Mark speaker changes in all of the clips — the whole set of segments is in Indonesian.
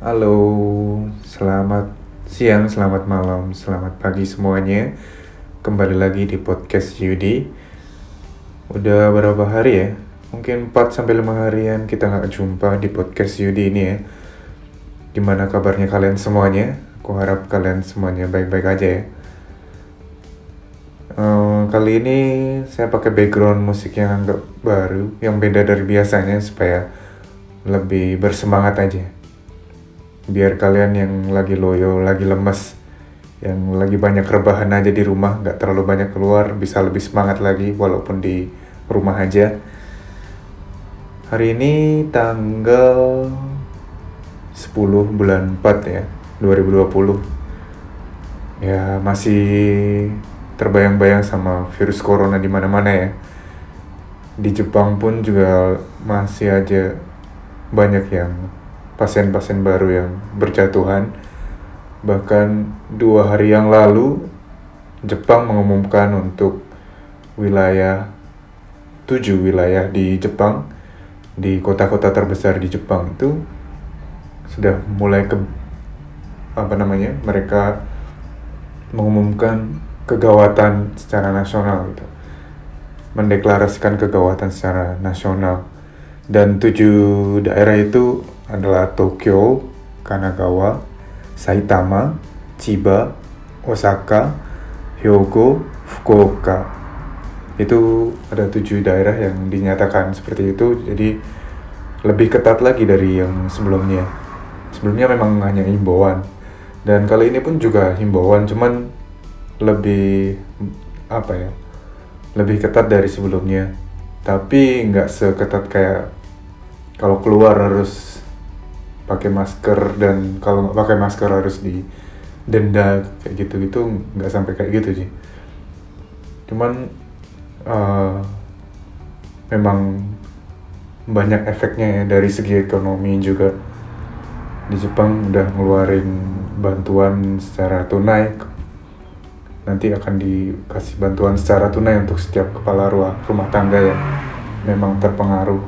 Speaker 1: Halo, selamat siang, selamat malam, selamat pagi semuanya. Kembali lagi di podcast Yudi. Udah berapa hari ya? Mungkin 4 sampai 5 harian kita nggak jumpa di podcast Yudi ini ya. Gimana kabarnya kalian semuanya? Aku harap kalian semuanya baik-baik aja ya. Uh, kali ini saya pakai background musik yang agak baru, yang beda dari biasanya supaya lebih bersemangat aja biar kalian yang lagi loyo, lagi lemes, yang lagi banyak rebahan aja di rumah, nggak terlalu banyak keluar, bisa lebih semangat lagi walaupun di rumah aja. Hari ini tanggal 10 bulan 4 ya, 2020. Ya masih terbayang-bayang sama virus corona di mana-mana ya. Di Jepang pun juga masih aja banyak yang pasien-pasien baru yang berjatuhan. Bahkan dua hari yang lalu, Jepang mengumumkan untuk wilayah, tujuh wilayah di Jepang, di kota-kota terbesar di Jepang itu sudah mulai ke apa namanya mereka mengumumkan kegawatan secara nasional gitu mendeklarasikan kegawatan secara nasional dan tujuh daerah itu adalah Tokyo, Kanagawa, Saitama, Chiba, Osaka, Hyogo, Fukuoka. Itu ada tujuh daerah yang dinyatakan seperti itu, jadi lebih ketat lagi dari yang sebelumnya. Sebelumnya memang hanya himbauan, dan kali ini pun juga himbauan, cuman lebih apa ya, lebih ketat dari sebelumnya. Tapi nggak seketat kayak kalau keluar harus pakai masker dan kalau nggak pakai masker harus di denda kayak gitu gitu nggak sampai kayak gitu sih. Cuman uh, memang banyak efeknya ya dari segi ekonomi juga. Di Jepang udah ngeluarin bantuan secara tunai. Nanti akan dikasih bantuan secara tunai untuk setiap kepala rumah, tangga yang memang terpengaruh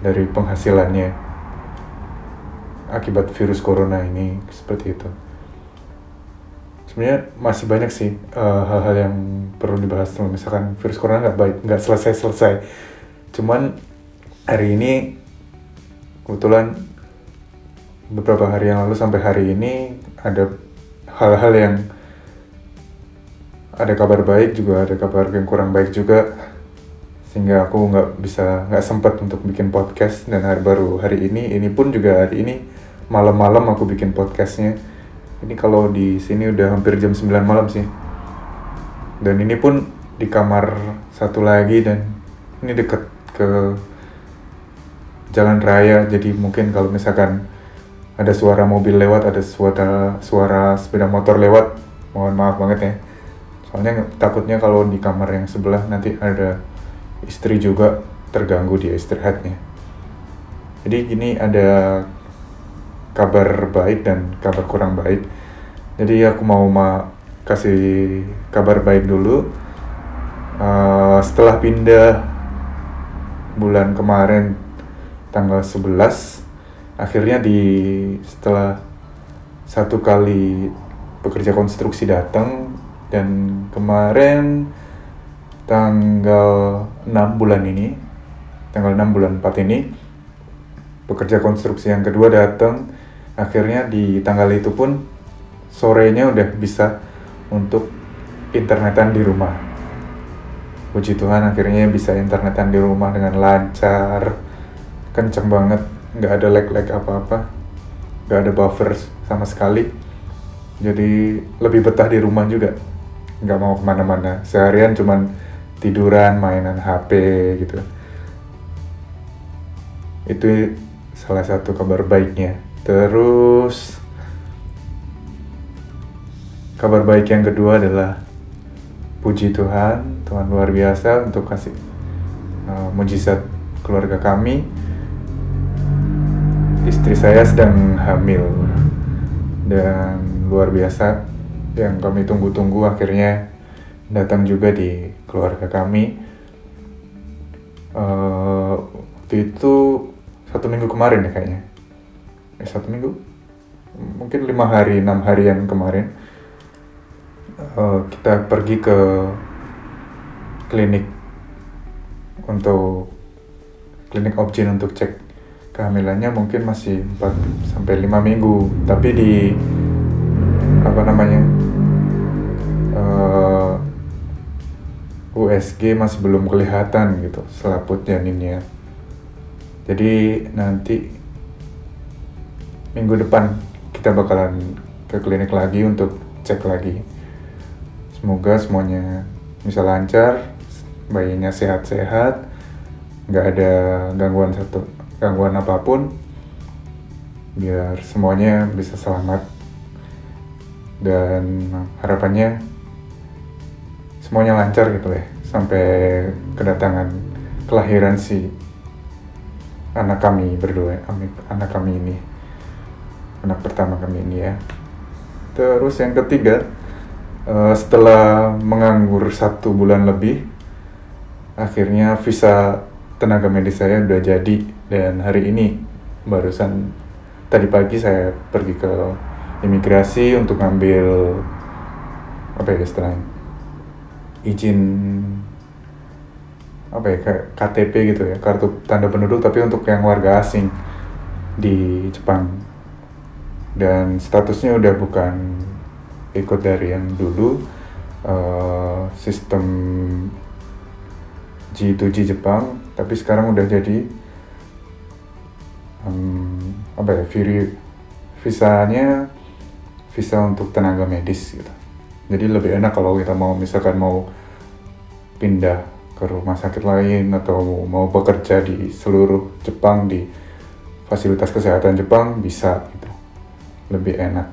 Speaker 1: dari penghasilannya akibat virus corona ini seperti itu. Sebenarnya masih banyak sih eh, hal-hal uh, yang perlu dibahas misalkan virus corona nggak baik nggak selesai selesai. Cuman hari ini kebetulan beberapa hari yang lalu sampai hari ini ada hal-hal yang ada kabar baik juga ada kabar yang kurang baik juga sehingga aku nggak bisa nggak sempat untuk bikin podcast dan hari baru hari ini ini pun juga hari ini malam-malam aku bikin podcastnya. Ini kalau di sini udah hampir jam 9 malam sih. Dan ini pun di kamar satu lagi dan ini deket ke jalan raya. Jadi mungkin kalau misalkan ada suara mobil lewat ada suara suara sepeda motor lewat mohon maaf banget ya. Soalnya takutnya kalau di kamar yang sebelah nanti ada istri juga terganggu dia istirahatnya. Jadi gini ada kabar baik dan kabar kurang baik. Jadi aku mau ma kasih kabar baik dulu. Uh, setelah pindah bulan kemarin tanggal 11 akhirnya di setelah satu kali pekerja konstruksi datang dan kemarin tanggal 6 bulan ini tanggal 6 bulan 4 ini pekerja konstruksi yang kedua datang akhirnya di tanggal itu pun sorenya udah bisa untuk internetan di rumah. Puji Tuhan akhirnya bisa internetan di rumah dengan lancar kenceng banget. Nggak ada lag-lag apa-apa. Nggak ada buffer sama sekali. Jadi lebih betah di rumah juga. Nggak mau ke mana-mana. Seharian cuman tiduran mainan HP gitu. Itu salah satu kabar baiknya Terus kabar baik yang kedua adalah puji Tuhan, Tuhan luar biasa untuk kasih uh, mujizat keluarga kami. Istri saya sedang hamil dan luar biasa yang kami tunggu-tunggu akhirnya datang juga di keluarga kami. Uh, waktu itu satu minggu kemarin ya kayaknya eh, satu minggu? Mungkin lima hari enam harian kemarin. Uh, kita pergi ke klinik untuk klinik objin untuk cek kehamilannya mungkin masih 4 sampai 5 minggu. Tapi di apa namanya uh, eh, USG masih belum kelihatan gitu selaput janinnya. Jadi nanti minggu depan kita bakalan ke klinik lagi untuk cek lagi. Semoga semuanya bisa lancar bayinya sehat-sehat nggak ada gangguan satu gangguan apa pun biar semuanya bisa selamat. Dan harapannya semuanya lancar gitu ya sampai kedatangan kelahiran si anak kami berdua anak kami ini anak pertama kami ini ya. Terus yang ketiga uh, setelah menganggur satu bulan lebih akhirnya visa tenaga medis saya udah jadi. Dan hari ini barusan tadi pagi saya pergi ke imigrasi untuk ngambil apa ya istilahnya izin apa ya KTP gitu ya kartu tanda penduduk tapi untuk yang warga asing di Jepang dan statusnya udah bukan ikut dari yang dulu uh, sistem G2G Jepang tapi sekarang udah jadi um, apa ya viri visanya visa untuk tenaga medis gitu. Jadi lebih enak kalau kita mau misalkan mau pindah ke rumah sakit lain atau mau bekerja di seluruh Jepang di fasilitas kesehatan Jepang bisa gitu lebih enak.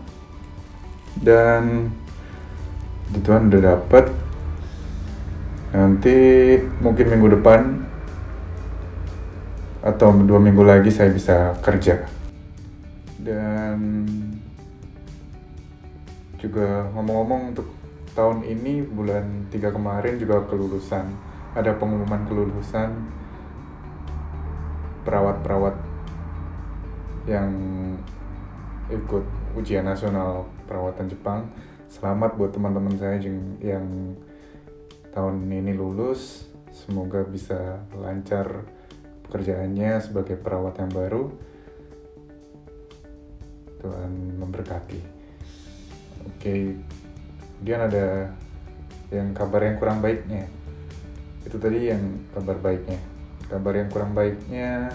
Speaker 1: Dan gituan udah dapet. Nanti mungkin minggu depan atau dua minggu lagi saya bisa kerja. Dan juga ngomong-ngomong untuk tahun ini bulan 3 kemarin juga kelulusan. Ada pengumuman kelulusan perawat-perawat yang ikut ujian nasional perawatan Jepang. Selamat buat teman-teman saya yang tahun ini lulus. Semoga bisa lancar pekerjaannya sebagai perawat yang baru. Tuhan memberkati. Oke kemudian ada yang kabar yang kurang baiknya. Itu tadi yang kabar baiknya. Kabar yang kurang baiknya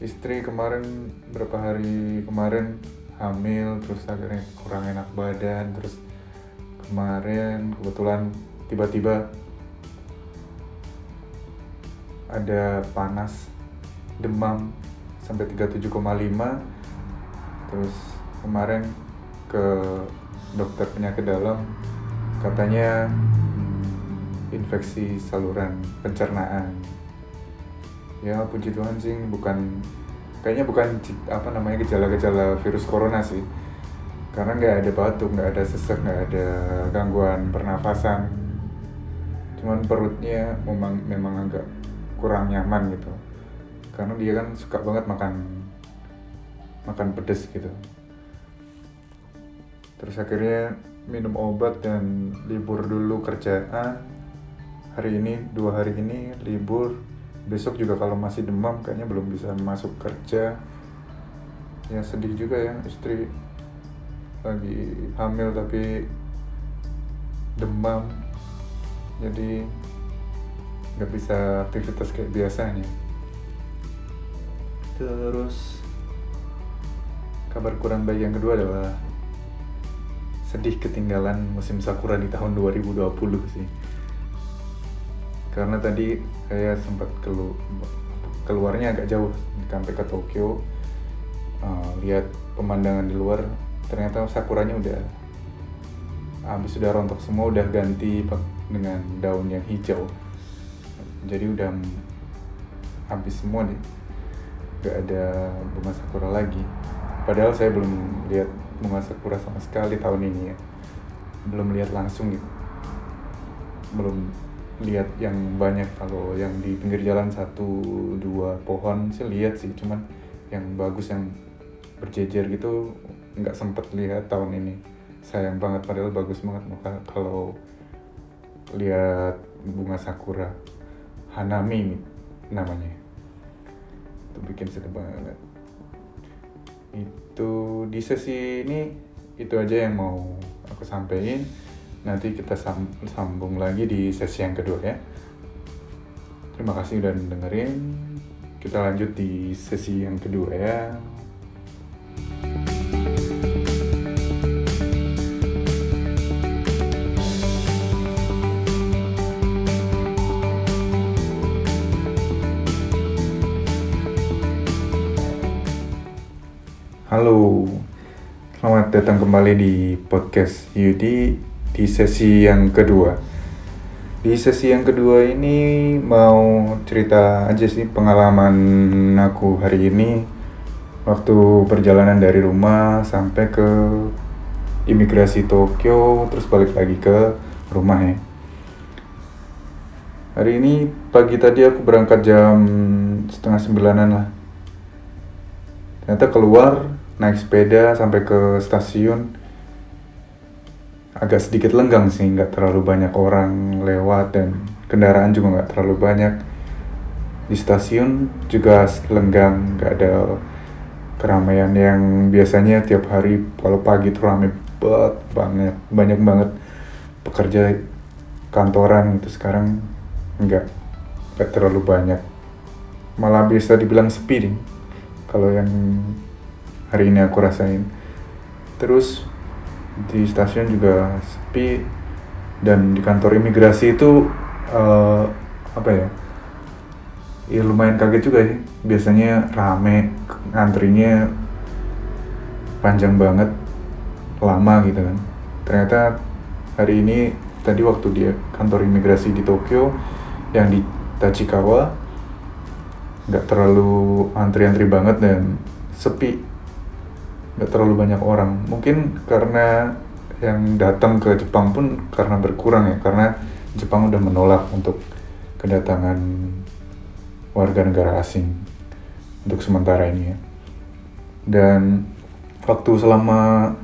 Speaker 1: istri kemarin berapa hari kemarin hamil terus akhirnya kurang enak badan terus kemarin kebetulan tiba-tiba ada panas demam sampai 37,5 terus kemarin ke dokter penyakit dalam katanya infeksi saluran pencernaan ya puji Tuhan sih bukan kayaknya bukan apa namanya gejala-gejala virus corona sih. Karena nggak ada batuk nggak ada sesek nggak ada gangguan pernafasan. Cuman perutnya memang memang agak kurang nyaman gitu. Karena dia kan suka banget makan makan pedes gitu. Terus akhirnya minum obat dan libur dulu kerjaan hari ini dua hari ini libur besok juga kalau masih demam kayaknya belum bisa masuk kerja. Ya sedih juga ya istri lagi hamil tapi demam. Jadi nggak bisa aktivitas kayak biasanya. Terus kabar kurang baik yang kedua adalah sedih ketinggalan musim sakura di tahun 2020 sih karena tadi saya sempat kelu keluarnya agak jauh sampai ke Tokyo. Uh, lihat pemandangan di luar ternyata sakuranya udah habis sudah rontok semua udah ganti dengan daun yang hijau. Jadi udah habis semua nih gak ada bunga sakura lagi. Padahal saya belum lihat bunga sakura sama sekali tahun ini ya. Belum lihat langsung gitu. Belum lihat yang banyak. Kalau yang di pinggir jalan satu dua pohon sih lihat sih. Cuman yang bagus yang berjejer gitu nggak sempet lihat tahun ini. Sayang banget padahal bagus banget. Maka kalau lihat bunga sakura hanami namanya. Itu bikin sedih banget. Itu di sesi ini itu aja yang mau aku sampaikan nanti kita sambung lagi di sesi yang kedua ya. Terima kasih udah dengerin. Kita lanjut di sesi yang kedua ya. Halo, selamat datang kembali di podcast Yudi di sesi yang kedua. Di sesi yang kedua ini mau cerita aja sih pengalaman aku hari ini waktu perjalanan dari rumah sampai ke imigrasi Tokyo terus balik lagi ke rumah ya. Hari ini pagi tadi aku berangkat jam setengah sembilanan lah. Ternyata keluar naik sepeda sampai ke stasiun agak sedikit lenggang sih nggak terlalu banyak orang lewat dan kendaraan juga nggak terlalu banyak. Di stasiun juga lenggang nggak ada keramaian yang biasanya tiap hari kalau pagi tuh rame banget banyak banget pekerja kantoran itu sekarang nggak nggak terlalu banyak. Malah bisa dibilang sepi kalau yang hari ini aku rasain. Terus di stasiun juga sepi. Dan di kantor imigrasi itu uh, apa ya ya lumayan kaget juga ya biasanya rame ngantrinya panjang banget lama gitu kan. Ternyata hari ini tadi waktu di kantor imigrasi di Tokyo yang di Tachikawa nggak terlalu antri-antri banget dan sepi nggak terlalu banyak orang. Mungkin karena yang datang ke Jepang pun karena berkurang ya karena Jepang udah menolak untuk kedatangan warga negara asing untuk sementara ini ya. Dan waktu selama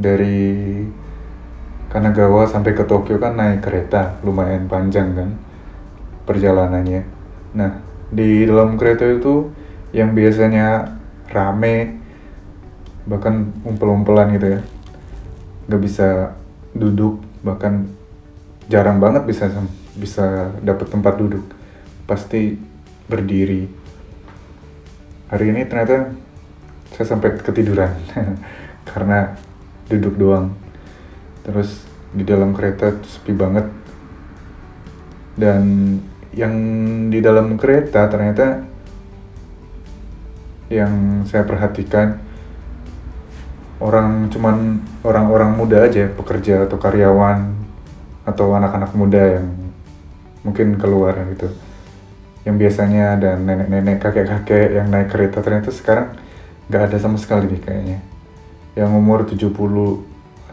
Speaker 1: dari Kanagawa sampai ke Tokyo kan naik kereta lumayan panjang kan perjalanannya. Nah di dalam kereta itu yang biasanya rame bahkan umpel-umpelan gitu ya. Nggak bisa duduk bahkan jarang banget bisa bisa dapat tempat duduk. Pasti berdiri. Hari ini ternyata saya sampai ketiduran karena duduk doang. Terus di dalam kereta sepi banget. Dan yang di dalam kereta ternyata yang saya perhatikan orang cuman orang-orang muda aja pekerja atau karyawan atau anak-anak muda yang mungkin keluar gitu. Yang biasanya ada nenek-nenek kakek-kakek yang naik kereta. Ternyata sekarang nggak ada sama sekali nih kayaknya. Yang umur 70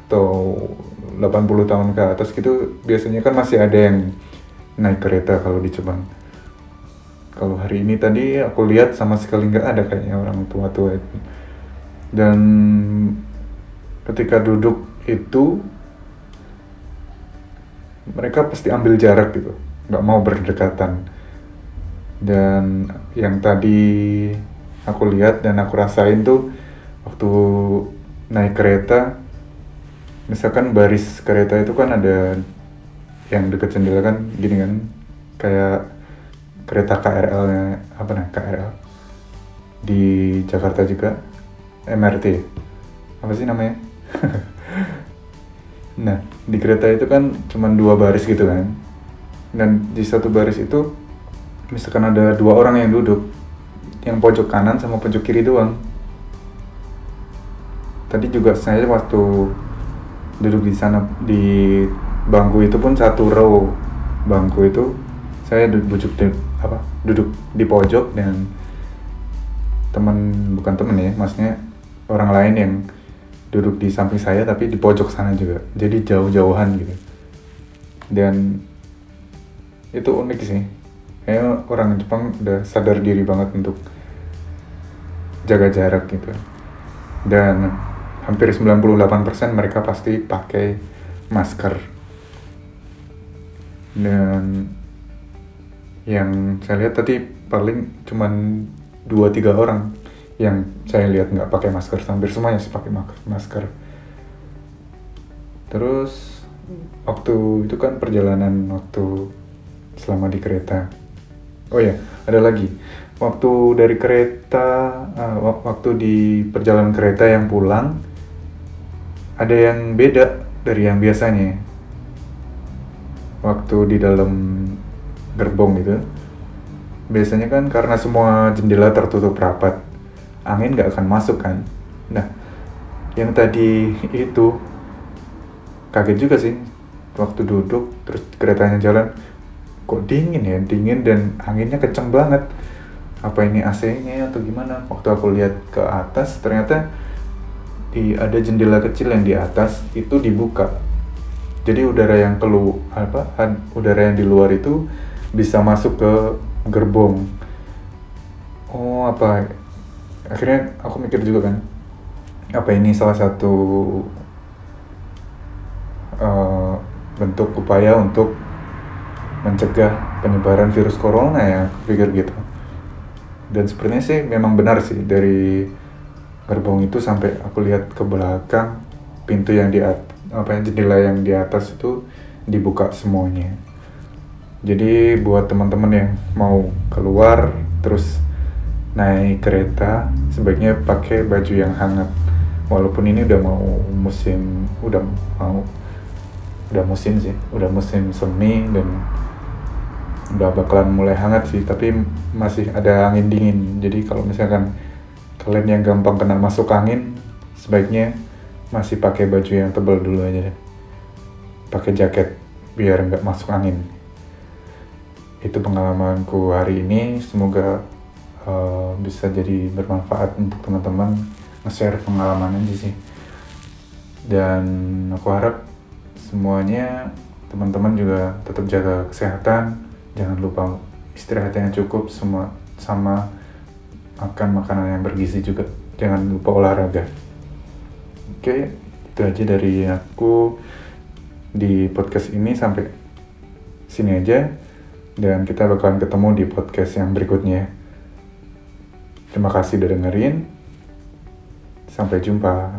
Speaker 1: atau 80 tahun ke atas gitu biasanya kan masih ada yang naik kereta kalau di Jepang. Kalau hari ini tadi aku lihat sama sekali nggak ada kayaknya orang tua-tua itu dan ketika duduk itu mereka pasti ambil jarak gitu. Nggak mau berdekatan. Dan yang tadi aku lihat dan aku rasain tuh waktu naik kereta misalkan baris kereta itu kan ada yang deket jendela kan gini kan? Kayak kereta KRL nya apa nih KRL di Jakarta juga MRT apa sih namanya? Nah di kereta itu kan cuma dua baris gitu kan. Dan di satu baris itu misalkan ada dua orang yang duduk yang pojok kanan sama pojok kiri doang. Tadi juga saya waktu duduk di sana di bangku itu pun satu row. Bangku itu saya duduk di apa duduk di pojok dan teman bukan teman ya maksudnya orang lain yang duduk di samping saya tapi di pojok sana juga. Jadi jauh-jauhan gitu. Dan itu unik sih. Kayaknya orang Jepang udah sadar diri banget untuk jaga jarak gitu. Dan hampir 98% mereka pasti pakai masker. Dan yang saya lihat tadi paling cuman dua tiga orang yang saya lihat nggak pakai masker hampir semuanya sih pakai masker. Terus waktu itu kan perjalanan waktu selama di kereta. Oh ya ada lagi. Waktu dari kereta uh, waktu di perjalanan kereta yang pulang ada yang beda dari yang biasanya. Waktu di dalam gerbong gitu biasanya kan karena semua jendela tertutup rapat angin nggak akan masuk kan? Nah yang tadi itu kaget juga sih. Waktu duduk terus keretanya jalan kok dingin ya? Dingin dan anginnya kenceng banget. Apa ini AC-nya atau gimana? Waktu aku lihat ke atas ternyata di ada jendela kecil yang di atas itu dibuka. Jadi udara yang kelu apa udara yang di luar itu bisa masuk ke gerbong. Oh apa akhirnya aku mikir juga kan apa ini salah satu uh, bentuk upaya untuk mencegah penyebaran virus corona ya pikir gitu. Dan sepertinya sih memang benar sih dari gerbong itu sampai aku lihat ke belakang pintu yang di apa ya jendela yang di atas itu dibuka semuanya. Jadi buat teman-teman yang mau keluar terus naik kereta sebaiknya pakai baju yang hangat. Walaupun ini udah mau musim udah mau udah musim sih udah musim semi dan udah bakalan mulai hangat sih tapi masih ada angin dingin. Jadi kalau misalkan kalian yang gampang kena masuk angin sebaiknya masih pakai baju yang tebal dulu aja deh. Pakai jaket biar nggak masuk angin. Itu pengalamanku hari ini. Semoga uh, bisa jadi bermanfaat untuk teman-teman nge-share pengalaman aja sih. Dan aku harap semuanya teman-teman juga tetap jaga kesehatan. Jangan lupa istirahat yang cukup semua sama makan makanan yang bergizi juga. Jangan lupa olahraga. Oke itu aja dari aku di podcast ini. Sampai sini aja. Dan kita bakalan ketemu di podcast yang berikutnya terima kasih udah dengerin. Sampai jumpa